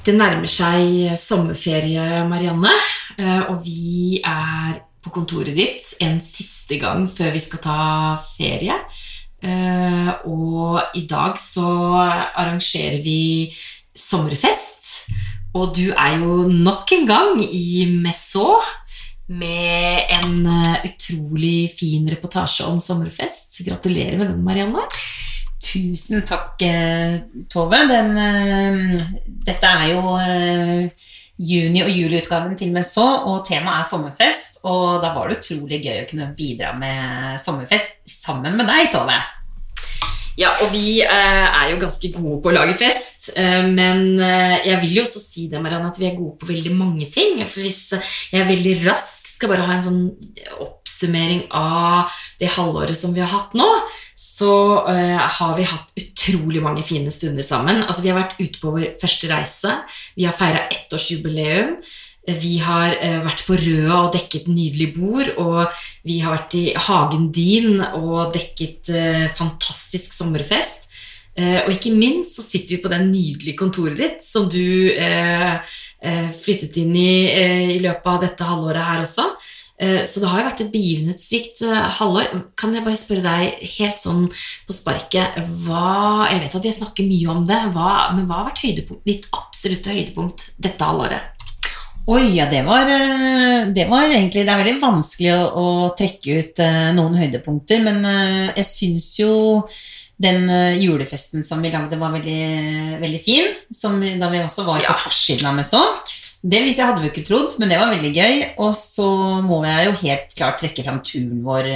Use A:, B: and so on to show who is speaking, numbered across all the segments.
A: Det nærmer seg sommerferie, Marianne, og vi er på kontoret ditt en siste gang før vi skal ta ferie. Eh, og i dag så arrangerer vi sommerfest, og du er jo nok en gang i Messaux med en eh, utrolig fin reportasje om sommerfest. Gratulerer med den, Marianne.
B: Tusen takk, Tove. Den, dette er jo juni- og juliutgaven til Messå, og temaet er sommerfest. Og da var det utrolig gøy å kunne bidra med sommerfest sammen med deg, Tove.
A: Ja, og vi eh, er jo ganske gode på å lage fest, eh, men eh, jeg vil jo også si det, Marianne, at vi er gode på veldig mange ting. For hvis jeg er veldig rask skal bare ha en sånn oppsummering av det halvåret som vi har hatt nå, så har vi hatt utrolig mange fine stunder sammen. Altså, vi har vært ute på vår første reise. Vi har feira ettårsjubileum. Vi har vært på Røa og dekket nydelig bord, og vi har vært i hagen din og dekket fantastisk sommerfest. Og ikke minst så sitter vi på det nydelige kontoret ditt som du flyttet inn i i løpet av dette halvåret her også. Så det har jo vært et begivenhetsrikt halvår. Kan jeg bare spørre deg helt sånn på sparket hva, Jeg vet at jeg snakker mye om det, hva, men hva har vært ditt absolutte høydepunkt dette halvåret?
B: Oi, ja, det var, det var, egentlig Det er veldig vanskelig å, å trekke ut noen høydepunkter, men jeg syns jo den julefesten som vi lagde, var veldig, veldig fin. Som, da vi også var ja. på forsiden av Messå. Det hadde vi ikke trodd, men det var veldig gøy. Og så må jeg jo helt klart trekke fram turen vår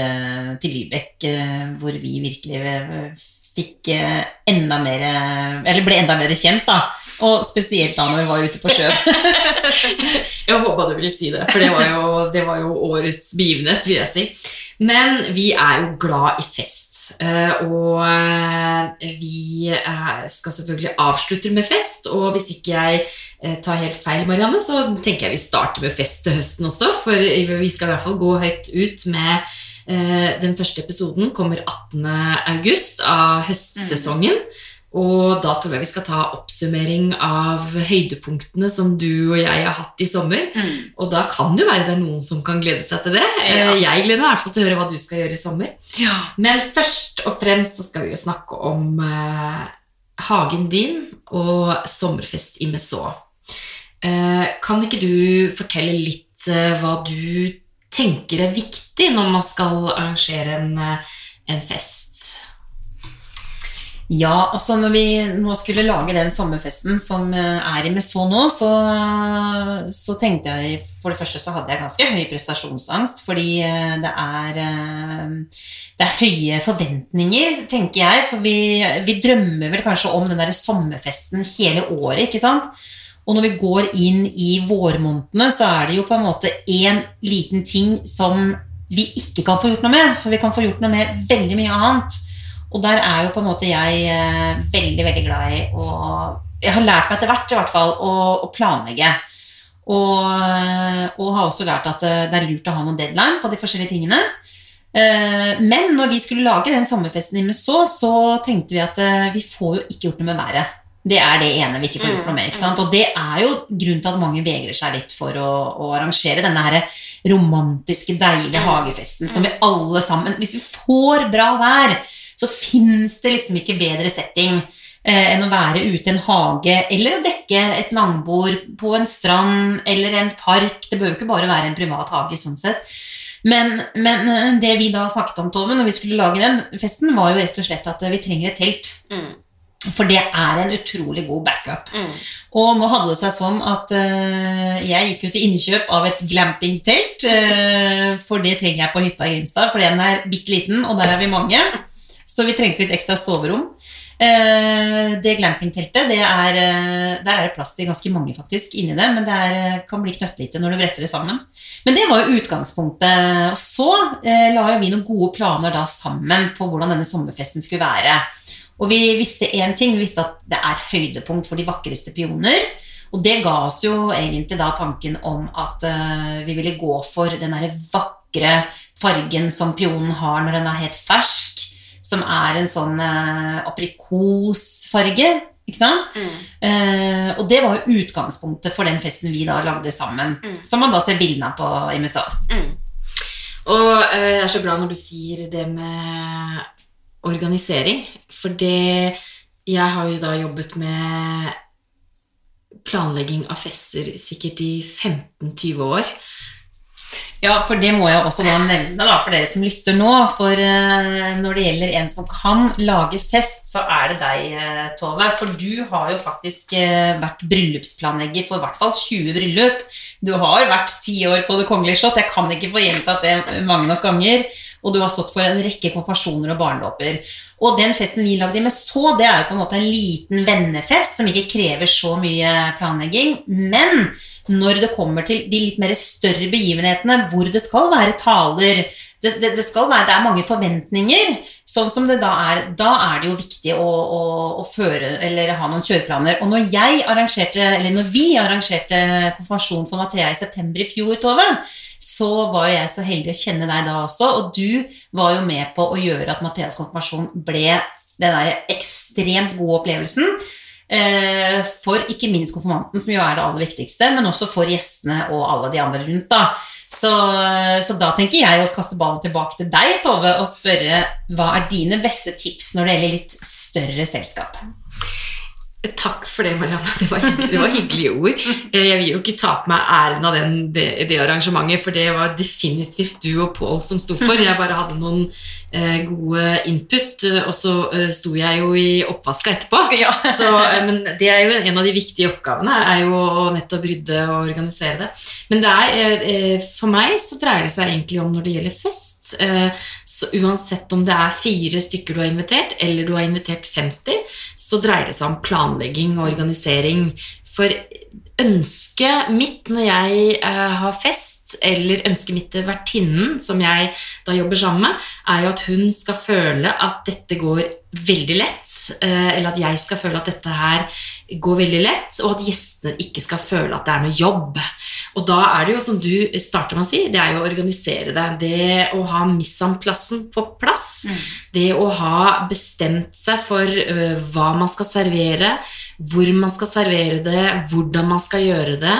B: til Lybekk, hvor vi virkelig fikk enda mer Eller ble enda mer kjent, da. Og spesielt da når vi var ute på sjøen.
A: jeg håpa du ville si det, for det var, jo, det var jo årets begivenhet, vil jeg si. Men vi er jo glad i fest, og vi skal selvfølgelig avslutte med fest. Og hvis ikke jeg tar helt feil, Marianne, så tenker jeg vi starter med fest til høsten også. For vi skal i hvert fall gå høyt ut med den første episoden kommer 18. august av høstsesongen. Og da tror jeg vi skal ta oppsummering av høydepunktene som du og jeg har hatt i sommer. Mm. Og da kan det jo være det er noen som kan glede seg til det. Ja. Jeg gleder meg i hvert fall til å høre hva du skal gjøre i sommer.
B: Ja.
A: Men først og fremst så skal vi jo snakke om eh, hagen din og sommerfest i Messaux. Eh, kan ikke du fortelle litt eh, hva du tenker er viktig når man skal arrangere en, en fest?
B: Ja, altså når vi nå skulle lage den sommerfesten som er i Meso nå, så, så, tenkte jeg For det første så hadde jeg ganske høy prestasjonsangst, fordi det er, det er høye forventninger, tenker jeg. For vi, vi drømmer vel kanskje om den der sommerfesten hele året, ikke sant? Og når vi går inn i vårmånedene, så er det jo på en måte én liten ting som vi ikke kan få gjort noe med. For vi kan få gjort noe med veldig mye annet. Og der er jo på en måte jeg eh, veldig, veldig glad i å Jeg har lært meg etter hvert i hvert fall å, å planlegge. Og, og, har også lært at eh, det er lurt å ha noen deadline på de forskjellige tingene. Eh, men når vi skulle lage den sommerfesten i Messaux, så tenkte vi at vi får jo ikke gjort noe med været. Det er det ene vi ikke får gjort noe med. ikke sant? Og det er jo grunnen til at mange vegrer seg litt for å, å arrangere denne her romantiske, deilige hagefesten som vi alle sammen Hvis vi får bra vær, så fins det liksom ikke bedre setting eh, enn å være ute i en hage eller å dekke et langbord på en strand eller en park. Det bør jo ikke bare være en privat hage sånn sett. Men, men, eh, det vi da snakket om, Tove, når vi skulle lage den festen, var jo rett og slett at vi trenger et telt. Mm. For det er en utrolig god backup. Mm. Og nå hadde det seg sånn at uh, jeg gikk jo til innkjøp av et glampingtelt. Uh, for det trenger jeg på hytta i Grimstad, for den er bitte liten, og der er vi mange. Så vi trengte litt ekstra soverom. Eh, det glampingteltet, det er, eh, der er det plass til ganske mange faktisk inni det, men det er, eh, kan bli knøttlite når du bretter det sammen. Men det var jo utgangspunktet. Og så la jo vi noen gode planer da sammen på hvordan denne sommerfesten skulle være. Og vi visste én ting, vi visste at det er høydepunkt for de vakreste pioner. Og det ga oss jo egentlig da tanken om at vi ville gå for den derre vakre fargen som pionen har når den er helt fersk, som er en sånn eh, aprikosfarge. Ikke sant? Mm. Eh, og det var jo utgangspunktet for den festen vi da lagde sammen. Mm. Som man da ser bildene av på MSA. Mm.
A: Og jeg er så glad når du sier det med organisering. For det Jeg har jo da jobbet med planlegging av fester sikkert i 15-20 år.
B: Ja, for det må jeg også da nevne da, for dere som lytter nå. For uh, når det gjelder en som kan lage fest, så er det deg, uh, Tove. For du har jo faktisk uh, vært bryllupsplanlegger for i hvert fall 20 bryllup. Du har vært ti år på Det kongelige slott. Jeg kan ikke få gjentatt det mange nok ganger og du har stått for en rekke konfirmasjoner og barnedåper. Og den festen vi lagde med så, det er jo på en måte en liten vennefest som ikke krever så mye planlegging. Men når det kommer til de litt mer større begivenhetene, hvor det skal være taler, det, det, det, være, det er mange forventninger. Sånn som det da er, da er det jo viktig å, å, å føre, ha noen kjøreplaner. Og når når vi arrangerte konfirmasjon for Mathea i september i fjor, Tove, så var jo jeg så heldig å kjenne deg da også, og du var jo med på å gjøre at Matheas konfirmasjon ble den der ekstremt gode opplevelsen. Eh, for ikke minst konfirmanten, som jo er det aller viktigste, men også for gjestene og alle de andre rundt. da. Så, så, da tenker jeg å kaste ballen tilbake til deg, Tove, og spørre hva er dine beste tips når det gjelder litt større selskap?
A: Takk for det, Marianne. Det var, det var hyggelige ord. Eh, jeg vil jo ikke ta på meg æren av den, det, det, arrangementet, for det var definitivt du og Pål som sto for. Jeg bare hadde noen gode input, eh, og så eh, sto jeg jo i oppvaska etterpå. Ja. Så, eh, men det er jo en av de viktige oppgavene, er jo å nettopp rydde og organisere det. Men det er, eh, for meg så dreier det seg egentlig om når det gjelder fest. så uansett om det er fire stykker du har invitert, eller du har invitert 50, så dreier det seg om planlegging og organisering. For ønsket mitt når jeg eh, har fest, eller ønsket mitt til vertinnen som jeg da jobber sammen med, er jo at hun skal føle at dette går veldig lett, eh, eller at jeg skal føle at dette her går veldig lett, og at gjestene ikke skal føle at det er noe jobb. Og da er det jo, som du starter med å si, det er jo å organisere det. Det å ha missamplassen på plass. Mm. Det å ha bestemt seg for uh, hva man skal servere, hvor man skal servere det, hvordan man skal gjøre det.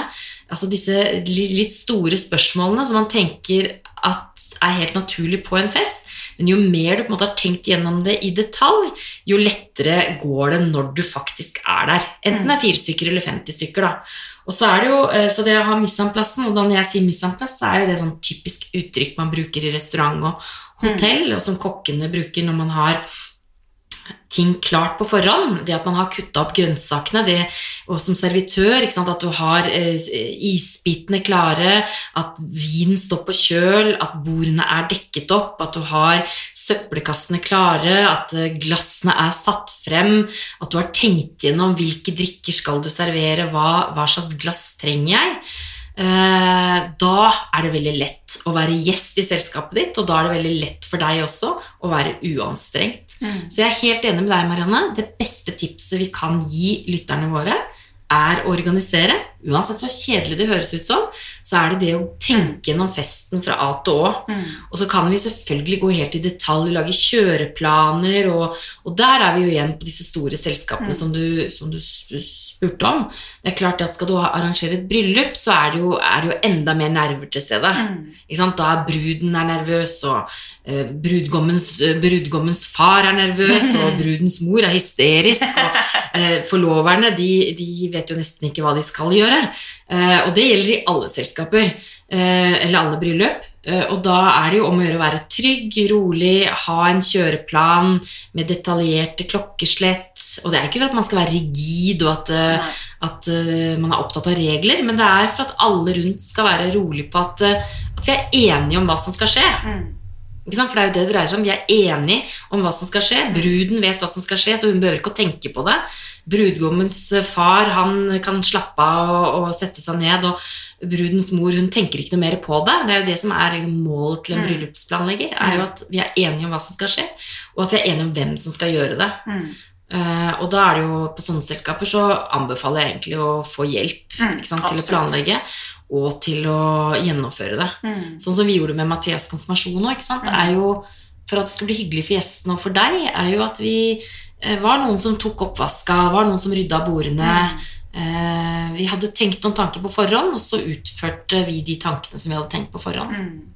A: Altså disse litt store spørsmålene som man tenker at er helt naturlig på en fest. Men jo mer du på en måte har tenkt gjennom det i detalj, jo lettere går det når du faktisk er der. Enten det er fire stykker eller 50 stykker. da. Og Så er det jo, eh, så det å ha misanplassen, og da når jeg sier misanplass, så er jo det sånn typisk uttrykk man bruker i restaurant og hotell, og som kokkene bruker når man har ting klart på forhånd. Det at man har kutta opp grønnsakene, det, og som servitør at du har eh, isbitene klare, at vinen står på kjøl, at bordene er dekket opp, at du har søppelkassene klare, at eh, glassene er satt frem, at du har tenkt gjennom hvilke drikker skal du servere, hva, hva slags glass trenger jeg? Eh, da er det veldig lett å være gjest i selskapet ditt, og da er det veldig lett for deg også å være uanstrengt. Så jeg er helt enig med deg, Marianne. Det beste tipset vi kan gi lytterne våre, er å organisere. Uansett hvor kjedelig det høres ut som, så er det det å tenke gjennom festen fra A til Å. Mm. Og så kan vi selvfølgelig gå helt i detalj, lage kjøreplaner, og, og der er vi jo igjen på disse store selskapene mm. som, du, som, du, spurte om. Det er klart at Skal du arrangere et bryllup, så er det jo, er det jo enda mer nerver til stede. Mm. Da er bruden er nervøs, og eh, brudgommens, uh, brudgommens, far er nervøs, og brudens mor er hysterisk. og eh, Forloverne de, de vet jo nesten ikke hva de skal gjøre. Eh, og det gjelder i alle selskaper, eh, eller alle bryllup. Eh, og da er det jo om å gjøre å være trygg, rolig, ha en kjøreplan med detaljerte klokkeslett. Og det er ikke for at man skal være rigid og at, at man er opptatt av regler, men det er for at alle rundt skal være rolig på at, at vi er enige om hva som skal skje. Mm. For det er jo det det dreier seg om. Vi er enige om hva som skal skje. Bruden vet hva som skal skje, så hun behøver ikke å tenke på det. Brudgommens far han kan slappe av og, og sette seg ned, og brudens mor hun tenker ikke noe mer på det. Det er jo det som er liksom målet til en
B: Mm.
A: bryllupsplanlegger. er jo at Vi er enige om hva som skal skje, og at vi er enige om hvem som skal gjøre det.
B: Mm.
A: Uh, og da er det jo på sånne selskaper så anbefaler jeg egentlig å få hjelp
B: Mm,
A: til å planlegge og til å gjennomføre det.
B: Mm.
A: Sånn som vi gjorde med Mathias konfirmasjon nå, ikke sant? Det er jo for at det skulle bli hyggelig for gjestene og for deg, er jo at vi eh, var noen som tok oppvaska, var noen som rydda bordene. Eh, vi hadde tenkt noen tanker på forhånd, og så utførte vi de tankene som vi hadde tenkt på forhånd.
B: Mm.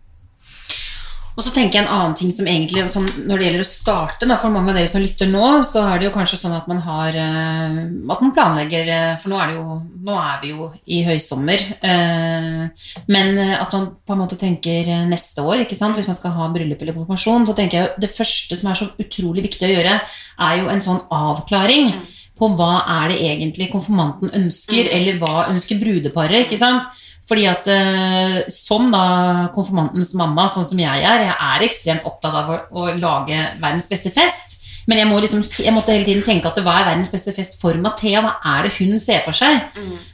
B: Og så tenker jeg en annen ting som egentlig som Når det gjelder å starte, da, for mange av dere som lytter nå, så er det jo kanskje sånn at man har eh, At man planlegger eh, For nå er, det jo, nå er vi jo i høysommer. eh, Men at man på en måte tenker neste år, ikke sant? hvis man skal ha bryllup eller konfirmasjon, så tenker jeg det første som er så utrolig viktig å gjøre, er jo en sånn avklaring på hva er det egentlig konfirmanten ønsker, eller hva ønsker brudeparet. ikke sant? Fordi at eh, Som da konfirmantens mamma, sånn som jeg er, jeg er ekstremt opptatt av å, å lage verdens beste fest. Men jeg, må liksom, jeg måtte hele tiden tenke at hva er verdens beste fest for Mathea? Hva er det hun ser for seg?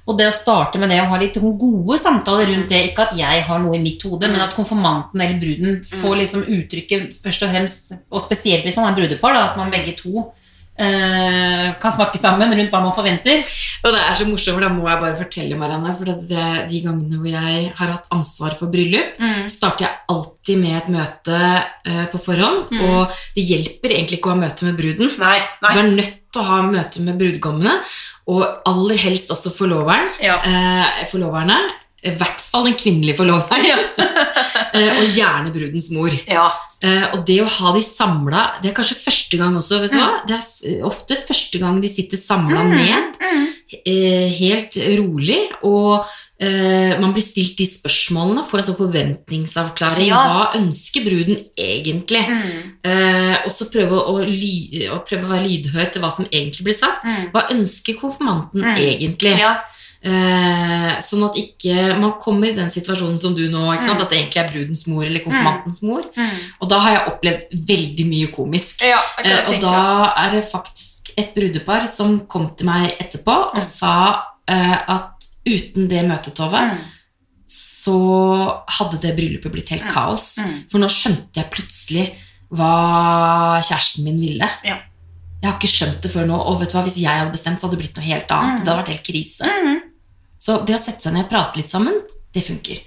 B: Og det å starte med det og ha litt gode samtaler rundt det, ikke at jeg har noe i mitt hode, men at konfirmanten eller bruden får liksom uttrykket først og fremst, og spesielt hvis man er brudepar, da, at man begge to kan snakke sammen rundt hva man forventer.
A: Og det er så morsomt, for da må jeg bare fortelle Marianne, for det, de gangene hvor jeg har hatt ansvar for bryllup, starter jeg alltid med et møte uh, på forhånd, og det hjelper egentlig ikke å ha møte med bruden.
B: Nei,
A: Du er nødt til å ha møte med brudgommene, og aller helst også forloveren.
B: Ja.
A: Eh, forloverne. I hvert fall den kvinnelige forloveren. Ja. og gjerne brudens mor.
B: Ja.
A: Eh, og det å ha de samla Det er kanskje første gang også. vet du hva? Det er ofte første gang de sitter samla ned, eh, helt rolig, og eh, man blir stilt de spørsmålene, får en sånn forventningsavklaring.
B: Ja.
A: Hva ønsker bruden egentlig? Eh, og så prøve å, prøve å være lydhør til hva som egentlig blir sagt. Hva ønsker konfirmanten
B: Mm.
A: egentlig?
B: Ja.
A: Eh, sånn at ikke man kommer i den situasjonen som du nå, ikke sant?
B: Mm.
A: at det egentlig er brudens mor eller konfirmantens mor. Og da har jeg opplevd veldig mye komisk.
B: Ja,
A: Eh, og da er det faktisk et brudepar som kom til meg etterpå og
B: Mm.
A: sa eh, at uten det møtetovet så hadde det bryllupet blitt helt kaos.
B: Mm.
A: For nå skjønte jeg plutselig hva kjæresten min ville.
B: Ja.
A: Jeg har ikke skjønt det før nå. Og vet du hva, hvis jeg hadde bestemt, så hadde det blitt noe helt annet.
B: Mm.
A: Det hadde vært helt krise. Så det å sette seg ned og prate litt sammen, det funker.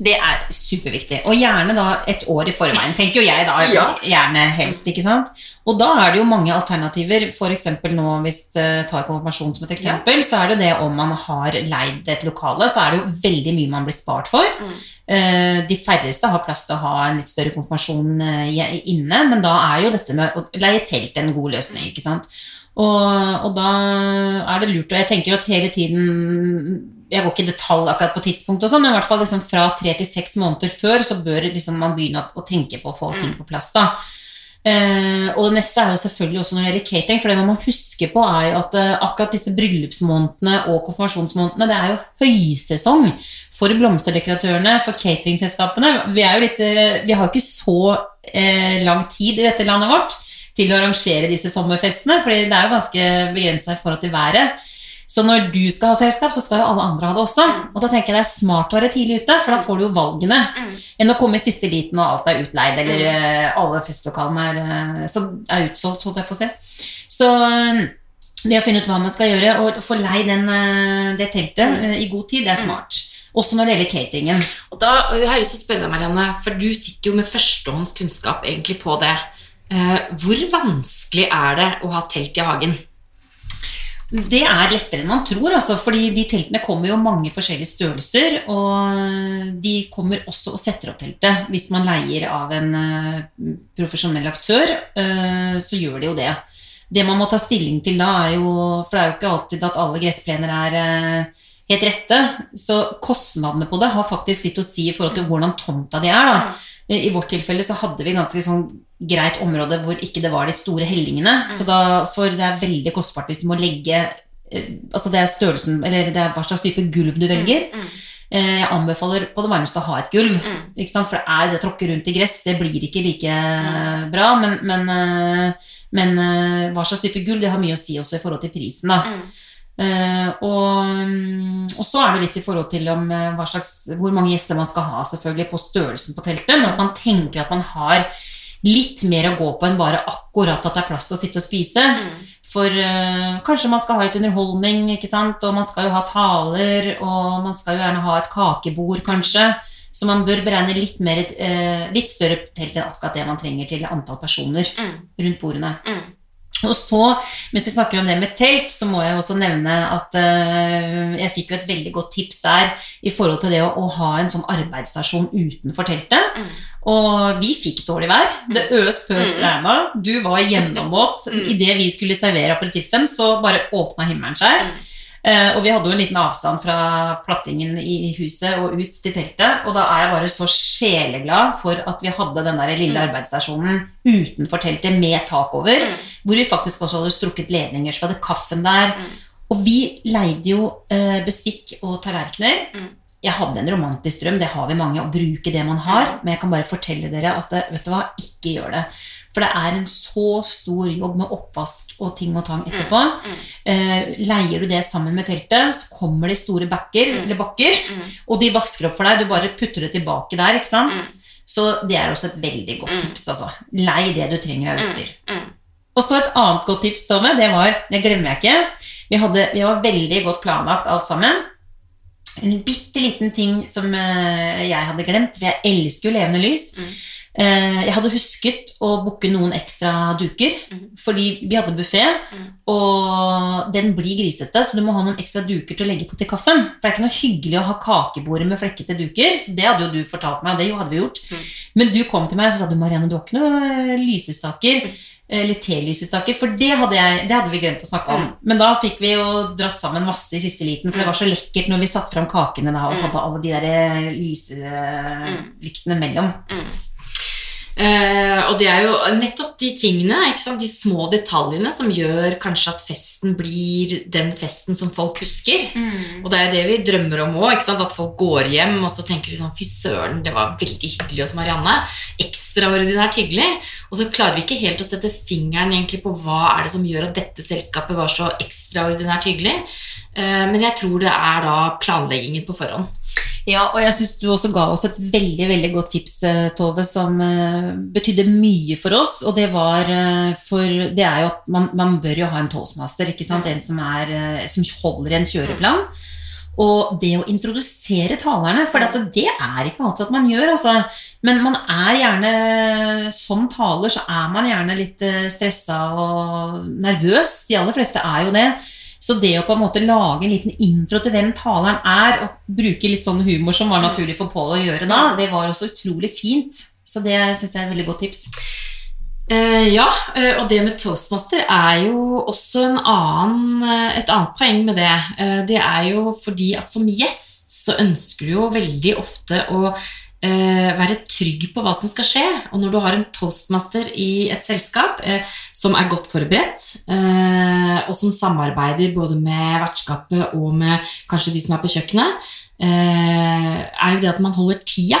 B: Det er superviktig. Og gjerne da et år i forveien, tenker jo jeg da.
A: Ja.
B: Gjerne helst, ikke sant. Og da er det jo mange alternativer. Eksempel nå, hvis jeg tar konfirmasjon som et eksempel, så er det det om man har leid et lokale, så er det jo veldig mye man blir spart for. Mm. De færreste har plass til å ha en litt større konfirmasjon eh, inne, men da er jo dette med å leie telt en god løsning, ikke sant. Og, og da er det lurt, og jeg tenker at hele tiden Jeg går ikke i detalj akkurat på tidspunkt, og sånn, men i hvert fall liksom fra tre til seks måneder før så bør liksom man begynne å, tenke på å få ting på plass. da. Uh, og det neste er jo selvfølgelig også når det gjelder catering, for det man må huske på er jo at uh, akkurat disse bryllupsmånedene og konfirmasjonsmånedene, det er jo høysesong for blomsterdekoratørene, for cateringselskapene. Vi, er jo litt, uh, vi har jo ikke så lang tid i dette landet vårt til å arrangere disse sommerfestene, for det er jo ganske begrensa i forhold til været. Så når du skal ha selskap, så skal jo alle andre ha det også. Og da tenker jeg det er smart å være tidlig ute, for da får du jo valgene. Enn å komme i siste liten og alt er utleid, eller eh, alle festlokalene er, eh, er utsolgt, holdt jeg på å si. Så eh, det å finne ut hva man skal gjøre, og få den, eh, det teltet i god tid, det er smart. Også når det gjelder cateringen.
A: Og da har jeg lyst til å spørre deg, Marianne, for du sitter jo med førstehånds kunnskap egentlig på det. Hvor vanskelig er det å ha telt i hagen?
B: Det er lettere enn man tror, altså, fordi de teltene kommer jo mange forskjellige størrelser. Og de kommer også og setter opp teltet. Hvis man leier av en eh, profesjonell aktør, eh, så gjør de jo det. Det man må ta stilling til da, er jo For det er jo ikke alltid at alle gressplener er eh, helt rette. Så kostnadene på det har faktisk litt å si i forhold til hvordan tomta de er. da. Eh, I vårt tilfelle så hadde vi ganske sånn greit område hvor ikke det var de store hellingene. Så da, for det er veldig kostbart hvis du må legge eh, Altså det er størrelsen, eller det er hva slags type gulv du velger. Mm. Jeg anbefaler på det varmeste å ha et gulv.
A: Mm.
B: Ikke sant? For det er det å tråkke rundt i gress, det blir ikke like bra. Men, men, eh, men eh, hva slags type gulv, det har mye å si også i forhold til prisen. da. Eh, og, og så er det litt i forhold til om, eh, slags, hvor mange gjester man skal ha selvfølgelig på størrelsen på teltet, men at man tenker at man har litt mer å gå på enn bare akkurat at det er plass til å sitte og spise.
A: Mm.
B: For eh, kanskje man skal ha litt underholdning, ikke sant? og man skal jo ha taler, og man skal jo gjerne ha et kakebord, kanskje. Så man bør beregne litt, mer, eh, litt større telt enn akkurat det man trenger til antall personer
A: Mm.
B: rundt bordene.
A: Mm.
B: Og så, mens vi snakker om det med telt, så må jeg også nevne at uh, jeg fikk jo et veldig godt tips der i forhold til det å, å ha en sånn arbeidsstasjon utenfor teltet.
A: Mm.
B: Og vi fikk dårlig vær. Det øs pøs
A: Mm.
B: regna. Du var gjennomvåt.
A: Mm.
B: Idet vi skulle servere aperitiffen, så bare åpna himmelen seg.
A: Mm.
B: Eh, og vi hadde jo en liten avstand fra plattingen i huset og ut til teltet. Og da er jeg bare så sjeleglad for at vi hadde den der lille
A: Mm.
B: arbeidsstasjonen utenfor teltet med tak over.
A: Mm.
B: Hvor vi faktisk også hadde strukket ledninger, så vi hadde kaffen der.
A: Mm.
B: Og vi leide jo eh, bestikk og tallerkener. Jeg hadde en romantisk drøm, det har vi mange, å bruke det man har. Men jeg kan bare fortelle dere at vet du hva, ikke gjør det. For det er en så stor jobb med oppvask og ting og tang etterpå.
A: Mm.
B: Eh, leier du det sammen med teltet, så kommer det store backer,
A: Mm.
B: eller bakker,
A: Mm.
B: og de vasker opp for deg. Du bare putter det tilbake der, ikke sant?
A: Mm.
B: Så det er også et veldig godt
A: Mm.
B: tips, altså. Lei det du trenger av
A: Mm.
B: utstyr.
A: Mm.
B: Og så et annet godt tips, Tove, det var Det glemmer jeg ikke. Vi, hadde, vi var veldig godt planlagt alt sammen. En bitte liten ting som eh, jeg hadde glemt, for jeg elsker jo levende lys. Eh, jeg hadde husket å booke noen ekstra duker,
A: Mm.
B: fordi vi hadde buffé,
A: Mm.
B: og den blir grisete, så du må ha noen ekstra duker til å legge på til kaffen. For det er ikke noe hyggelig å ha kakebordet med flekkete duker, så det hadde jo du fortalt meg, og det hadde vi gjort.
A: Mm.
B: Men du kom til meg og sa du, Marianne, du har ikke noe eh, lysestaker,
A: Mm.
B: eller telysestaker, for det hadde, jeg, det hadde vi glemt å snakke om.
A: Mm.
B: Men da fikk vi jo dratt sammen masse i siste liten, for det var så lekkert når vi satte fram kakene da, og hadde alle de der eh, lyselyktene mellom.
A: Eh, og det er jo nettopp de tingene, de små detaljene, som gjør kanskje at festen blir den festen som folk husker. Og det er det vi drømmer om òg, at folk går hjem og så tenker de sånn Fy søren, det var veldig hyggelig hos Marianne. Ekstraordinært hyggelig. Og så klarer vi ikke helt å sette fingeren egentlig på hva er det som gjør at dette selskapet var så ekstraordinært hyggelig. Eh, men jeg tror det er da planleggingen på forhånd.
B: Ja, og jeg syns du også ga oss et veldig veldig godt tips, eh, Tove, som eh, betydde mye for oss. Og det var eh, for Det er jo at man, man bør jo ha en toastmaster, ikke sant? En som, er, som holder en kjøreplan. Og det å introdusere talerne, for det er ikke alltid at man gjør, altså. Men man er gjerne Som taler så er man gjerne litt stressa og nervøs. De aller fleste er jo det. Så det å på en måte lage en liten intro til hvem taleren er, og bruke litt sånn humor som var naturlig for Pål å gjøre da, det var også utrolig fint. Så det syns jeg er et veldig godt tips.
A: Uh, ja, uh, og det med toastmaster er jo også en annen, uh, et annet poeng med det. Det er jo fordi at som gjest så ønsker du jo veldig ofte å eh, være trygg på hva som skal skje. Og når du har en toastmaster i et selskap eh, som er godt forberedt, eh, og som samarbeider både med vertskapet og med kanskje de som er på kjøkkenet, eh, er jo det at man holder tida.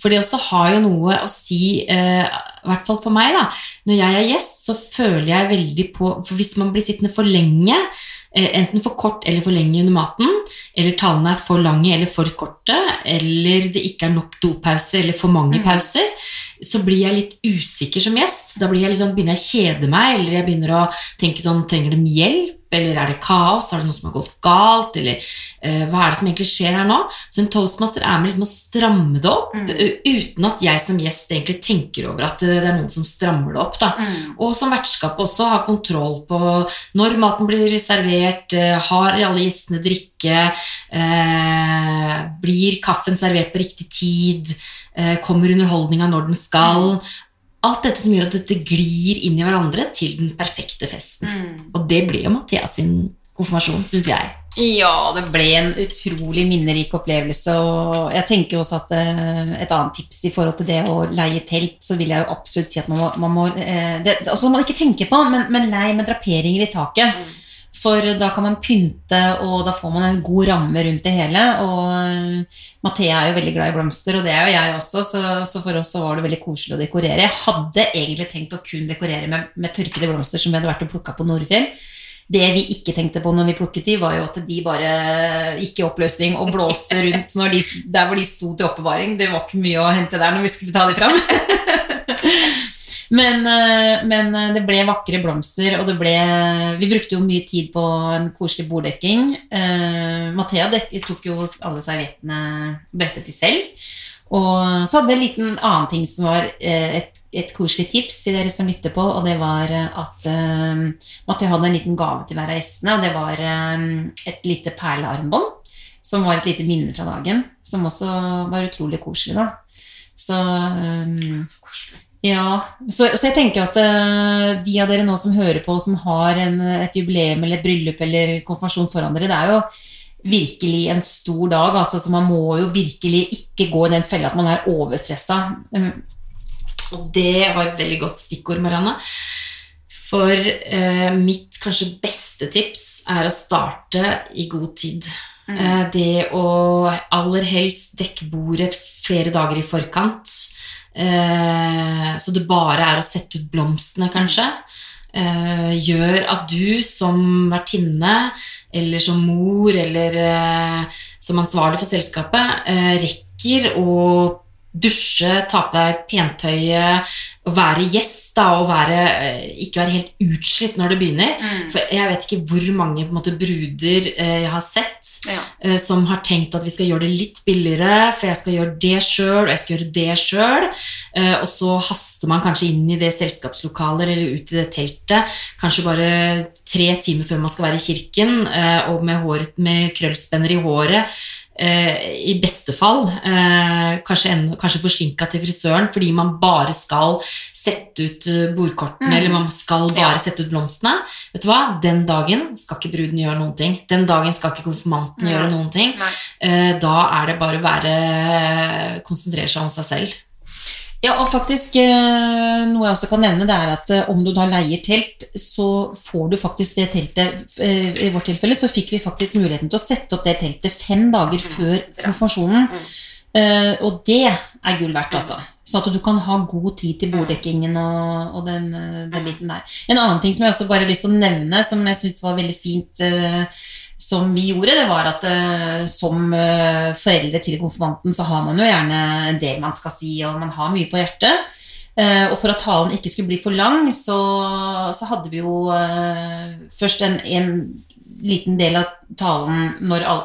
A: For det også har jo noe å si, eh, i hvert fall for meg, da. Når jeg er gjest, så føler jeg veldig på For hvis man blir sittende for lenge, enten for kort eller for lenge under maten, eller tallene er for lange eller for korte, eller det ikke er nok dopauser eller for mange
B: Mm.
A: pauser, så blir jeg litt usikker som gjest. Da blir jeg liksom, begynner jeg å kjede meg, eller jeg begynner å tenke sånn Trenger de hjelp? Eller er det kaos? er det noe som har gått galt? Eller uh, hva er det som egentlig skjer her nå? Så en toastmaster er med liksom å stramme det opp,
B: Mm.
A: eh, uten at jeg som gjest egentlig tenker over at eh, det er noen som strammer det opp. da. Og som vertskapet også har kontroll på når maten blir servert, har alle gjestene drikke, blir kaffen servert på riktig tid, kommer underholdninga når den skal. Alt dette som gjør at dette glir inn i hverandre til den perfekte festen. Og det ble jo Mathias sin konfirmasjon, syns jeg.
B: Ja, det ble en utrolig minnerik opplevelse. Og jeg tenker også at eh, et annet tips i forhold til det å leie telt, så vil jeg jo absolutt si at man må, man må eh, det, altså man ikke tenker på, men, men lei med draperinger i taket. For da kan man pynte, og da får man en god ramme rundt det hele. Og eh, Mathea er jo veldig glad i blomster, og det er jo jeg også, så, så for oss så var det veldig koselig å dekorere. Jeg hadde egentlig tenkt å kun dekorere med, med tørkede blomster som vi hadde vært og plukka på Nordfjell. Det vi ikke tenkte på når vi plukket de, var jo at de bare gikk i oppløsning og blåste rundt de, der hvor de sto til oppbevaring. Det var ikke mye å hente der når vi skulle ta de fram. Men, eh, men, eh, det ble vakre blomster, og det ble Vi brukte jo mye tid på en koselig borddekking. Uh, Mathea tok jo alle serviettene brettet til selv. Og så hadde vi en liten annen ting som var et, et koselig tips til dere som lytter på, og det var at uh, Mathea hadde en liten gave til hver av gjestene, og det var uh, et lite perlearmbånd. Som var et lite minne fra dagen, som også var utrolig koselig. da. Så um, ja, så, så, jeg tenker at uh, de av dere nå som hører på, som har en, et jubileum eller et bryllup eller konfirmasjon foran dere, det er jo virkelig en stor dag. Altså, så man må jo virkelig ikke gå i den fella at man er overstressa. Um,
A: og det var et veldig godt stikkord, Marianne. For uh, mitt kanskje beste tips er å starte i god tid. Mm. Uh, det å aller helst dekke bordet flere dager i forkant. Eh, så det bare er å sette ut blomstene, kanskje, eh, gjør at du som vertinne eller som mor eller eh, som ansvarlig for selskapet rekker å dusje, ta på deg pentøyet, være gjest da, og være, eh, ikke være helt utslitt når det begynner. Mm. For jeg vet ikke hvor mange måte, bruder eh, jeg har sett ja. eh, som har tenkt at vi skal gjøre det litt billigere, for jeg skal gjøre det sjøl, og jeg skal gjøre det sjøl. Eh, og så haster man kanskje inn i det selskapslokalet eller ut i det teltet, kanskje bare tre timer før man skal være i kirken, eh, og med, håret, med krøllspenner i håret i beste fall eh, kanskje, kanskje forsinka til frisøren fordi man bare skal sette ut eh, bordkortene mm. eller man skal bare ja. sette ut blomstene. Vet du hva? Den dagen skal ikke bruden gjøre noen ting. Den dagen skal ikke konfirmanten mm. gjøre noen ting. Eh, da er det bare å være konsentrere seg om seg selv.
B: Ja, og faktisk eh, Noe jeg også kan nevne, det er at eh, om du da leier telt, så får du faktisk det teltet eh, I vårt tilfelle så fikk vi faktisk muligheten til å sette opp det teltet fem dager mm, før konfirmasjonen. Mm. Og det er gull verdt, altså. Sånn at du kan ha god tid til borddekkingen og, og den, den, biten der. En annen ting som jeg også bare har lyst til å nevne, som jeg syns var veldig fint som vi gjorde, det var at uh, som uh, foreldre til konfirmanten så har man jo gjerne en del man skal si, og man har mye på hjertet. Uh, og for at talen ikke skulle bli for lang, så, så hadde vi jo først en, en, liten del av talen når, all,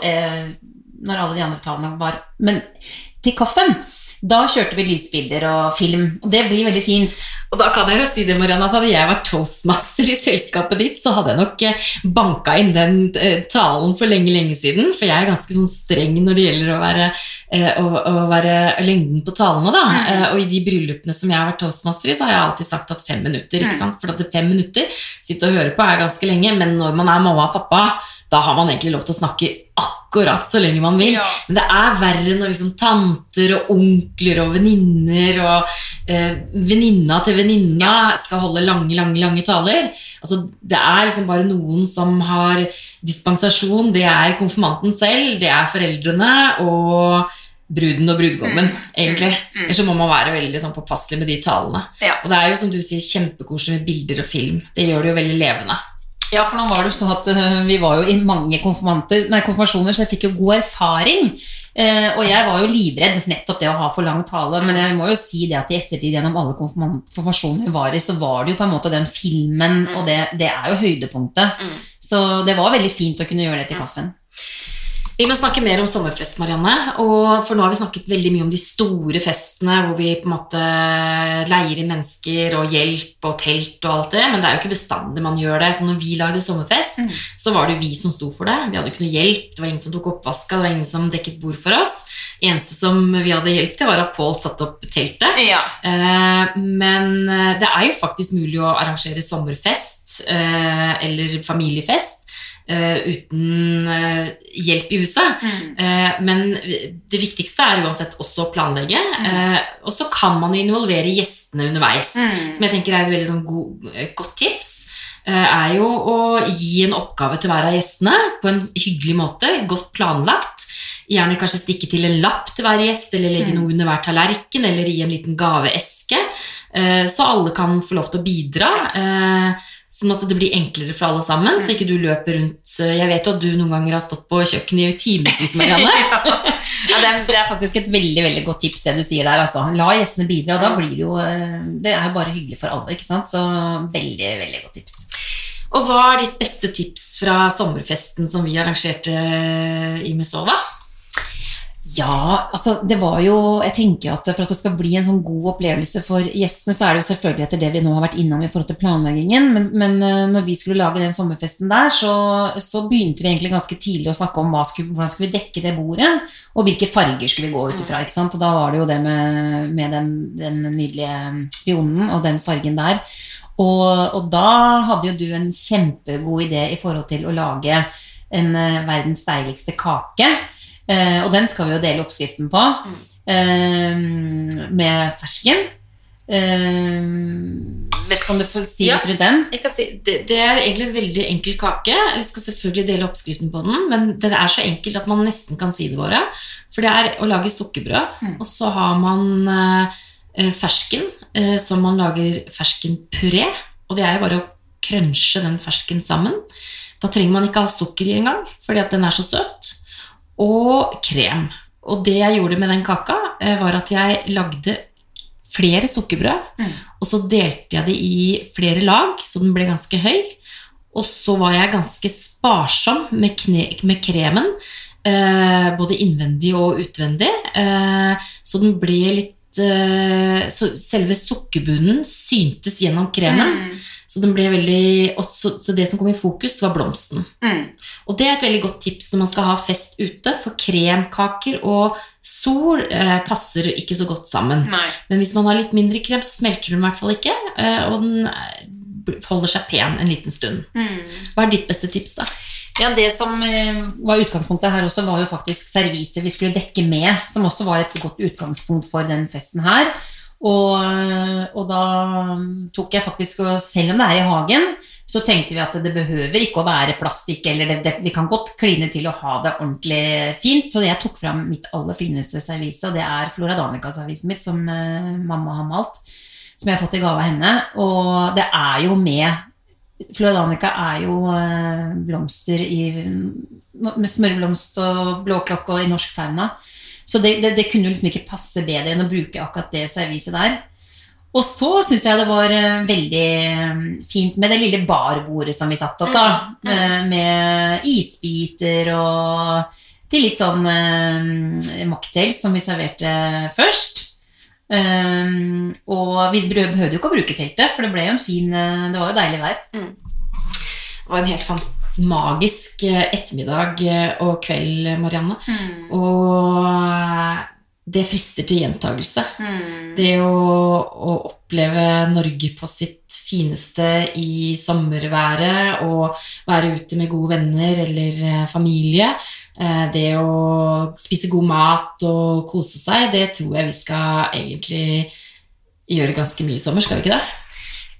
B: når alle de andre talene var Men til kaffen da kjørte vi lysbilder og film, og det blir veldig fint.
A: Og da kan jeg jo si det, Marianne, at Hadde jeg vært toastmaster i selskapet ditt, så hadde jeg nok eh, banka inn den eh, talen for lenge, lenge siden. For jeg er ganske sånn streng når det gjelder å være, eh, å, å være lengden på talene. da. Mm. Og i de bryllupene som jeg har vært toastmaster i, så har jeg alltid sagt at fem minutter. ikke mm. sant? For at fem minutter sitte og høre på er ganske lenge, men når man er mamma og pappa, da har man egentlig lov til å snakke akkurat akkurat så lenge man vil. Ja. Men det er verre når liksom tanter og onkler og venninner og eh, venninna til venninna skal holde lange, lange, lange taler. Altså, det er liksom bare noen som har dispensasjon. Det er konfirmanten selv, det er foreldrene og bruden og brudgommen, mm. egentlig. Mm. Ellers så må man være veldig sånn påpasselig med de talene. Ja. Og det er jo som du sier, kjempekoselig med bilder og film. Det gjør det jo veldig levende.
B: Ja, for nå var det jo sånn at uh, vi var jo i mange nei, konfirmasjoner, så jeg fikk jo god erfaring. Uh, og jeg var jo livredd nettopp det å ha for lang tale. Men jeg må jo si det at i ettertid gjennom alle konfirmasjoner var i, så var det jo på en måte den filmen, mm. og det, det, er jo høydepunktet. Mm. Så det var veldig fint å kunne gjøre det til kaffen.
A: Vi må snakke mer om sommerfest, Marianne. Og for nå har vi snakket veldig mye om de store festene hvor vi på en måte leier inn mennesker og hjelp og telt og alt det, men det er jo ikke bestandig man gjør det. Så når vi lagde sommerfest, mm. så var det jo vi som sto for det. Vi hadde ikke noe hjelp, det var ingen som tok oppvaska, det var ingen som dekket bord for oss. Eneste som vi hadde hjelp til, var at Pål satte opp teltet. Ja. Eh, men eh, det er jo faktisk mulig å arrangere sommerfest eh, eller familiefest uten uh, hjelp i huset. Mm. Uh, men det viktigste er uansett også å planlegge. Mm. og så kan man involvere gjestene underveis, mm. som jeg tenker er et veldig sånn god, godt tips. eh, er jo å gi en oppgave til hver av gjestene på en hyggelig måte, godt planlagt. Gjerne kanskje stikke til en lapp til hver gjest, eller legge
B: Mm.
A: noe under hver tallerken, eller gi en liten gaveeske, eh, så alle kan få lov til å bidra. Eh, Sånn at det blir enklere for alle sammen, så ikke du løper rundt eh, Jeg vet jo at du noen ganger har stått på kjøkkenet i timevis, Marianne.
B: ja, det, er, det er faktisk et veldig veldig godt tips, det du sier der. Altså. La gjestene bidra, og da blir det jo eh, Det er jo bare hyggelig for alle, ikke sant? Så veldig, veldig godt tips.
A: Og hva er ditt beste tips fra sommerfesten som vi arrangerte i Mesova?
B: Ja, altså det var jo Jeg tenker at for at det skal bli en sånn god opplevelse for gjestene, så er det jo selvfølgelig etter det vi nå har vært innom i forhold til planleggingen, men, men eh, når vi skulle lage den sommerfesten der, så, så begynte vi egentlig ganske tidlig å snakke om skulle, hvordan skulle vi dekke det bordet, og hvilke farger skulle vi gå ut ifra. ikke sant? Og da var det jo det med, med den, den nydelige pionen og den fargen der. Og, og da hadde jo du en kjempegod idé i forhold til å lage en eh, verdens deiligste kake. Eh, og den skal vi jo dele oppskriften på eh, med fersken. Eh, ikke du få si
A: Ja.
B: litt rundt den?
A: Kan si, det, det er egentlig en veldig enkel kake. Vi skal selvfølgelig dele oppskriften på den, men den er så enkel at man nesten kan si det våre. For det er å lage sukkerbrød,
B: Mm.
A: og så har man fersken, som man lager ferskenpuré. Og det er jo bare å krønsje den fersken sammen. Da trenger man ikke ha sukker i engang, fordi at den er så søt. Og krem. Og det jeg gjorde med den kaka, eh, var at jeg lagde flere sukkerbrød.
B: Mm.
A: Og så delte jeg det i flere lag, så den ble ganske høy. Og så var jeg ganske sparsom med, kne, med kremen, eh, både innvendig og utvendig. Eh, så den ble litt eh, Så selve sukkerbunnen syntes gjennom kremen.
B: Mm.
A: Så, den ble veldig, så, så det som kom i fokus, var blomsten.
B: Mm.
A: Og det er et veldig godt tips når man skal ha fest ute, for kremkaker og sol eh, passer ikke så godt sammen.
B: Nei.
A: Men hvis man har litt mindre krem, så smelter den i hvert fall ikke, eh, og den eh, holder seg pen en liten stund.
B: Mm.
A: Hva er ditt beste tips, da?
B: Ja, Det som eh, var utgangspunktet her også, var jo faktisk serviset vi skulle dekke med, som også var et godt utgangspunkt for den festen her. Og, og da tok jeg faktisk, og selv om det er i hagen, så tenkte vi at det behøver ikke å være plastikk, eller det, det, vi kan godt kline til å ha det ordentlig fint. Så jeg tok fram mitt aller fineste servise, og det er Flora Danica-servisen mitt, som uh, mamma har malt. Som jeg har fått i gave av henne. Og det er jo med Flora Danica er jo uh, blomster i, med smørblomst og blåklokke og i norsk fauna. Så det, det, det kunne jo liksom ikke passe bedre enn å bruke akkurat det serviset der. Og så syns jeg det var eh, veldig eh, fint med det lille barbordet som vi satt opp, da. Med, med isbiter og til litt sånn eh, mocktails som vi serverte først. Um, og vi behøvde jo ikke å bruke teltet, for det ble jo en fin eh, Det var jo deilig vær.
A: Det var en helt fan- magisk eh, ettermiddag eh, og kveld, Marianne. Og eh, det frister til gjentagelse. Det å, å oppleve Norge på sitt fineste i sommerværet og være ute med gode venner eller eh, familie, eh, det å spise god mat og kose seg, det tror jeg vi skal egentlig gjøre ganske mye i sommer, skal vi ikke det?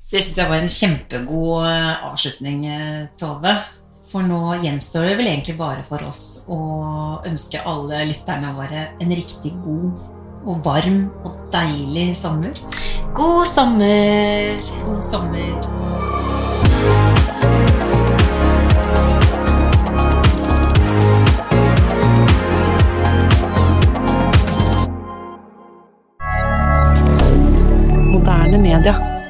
B: Det syns jeg var en kjempegod eh, avslutning, eh, Tove. For nå gjenstår det vel egentlig bare for oss å ønske alle lytterne våre en riktig god og varm og deilig sommer.
A: God sommer!
B: God sommer. moderne media.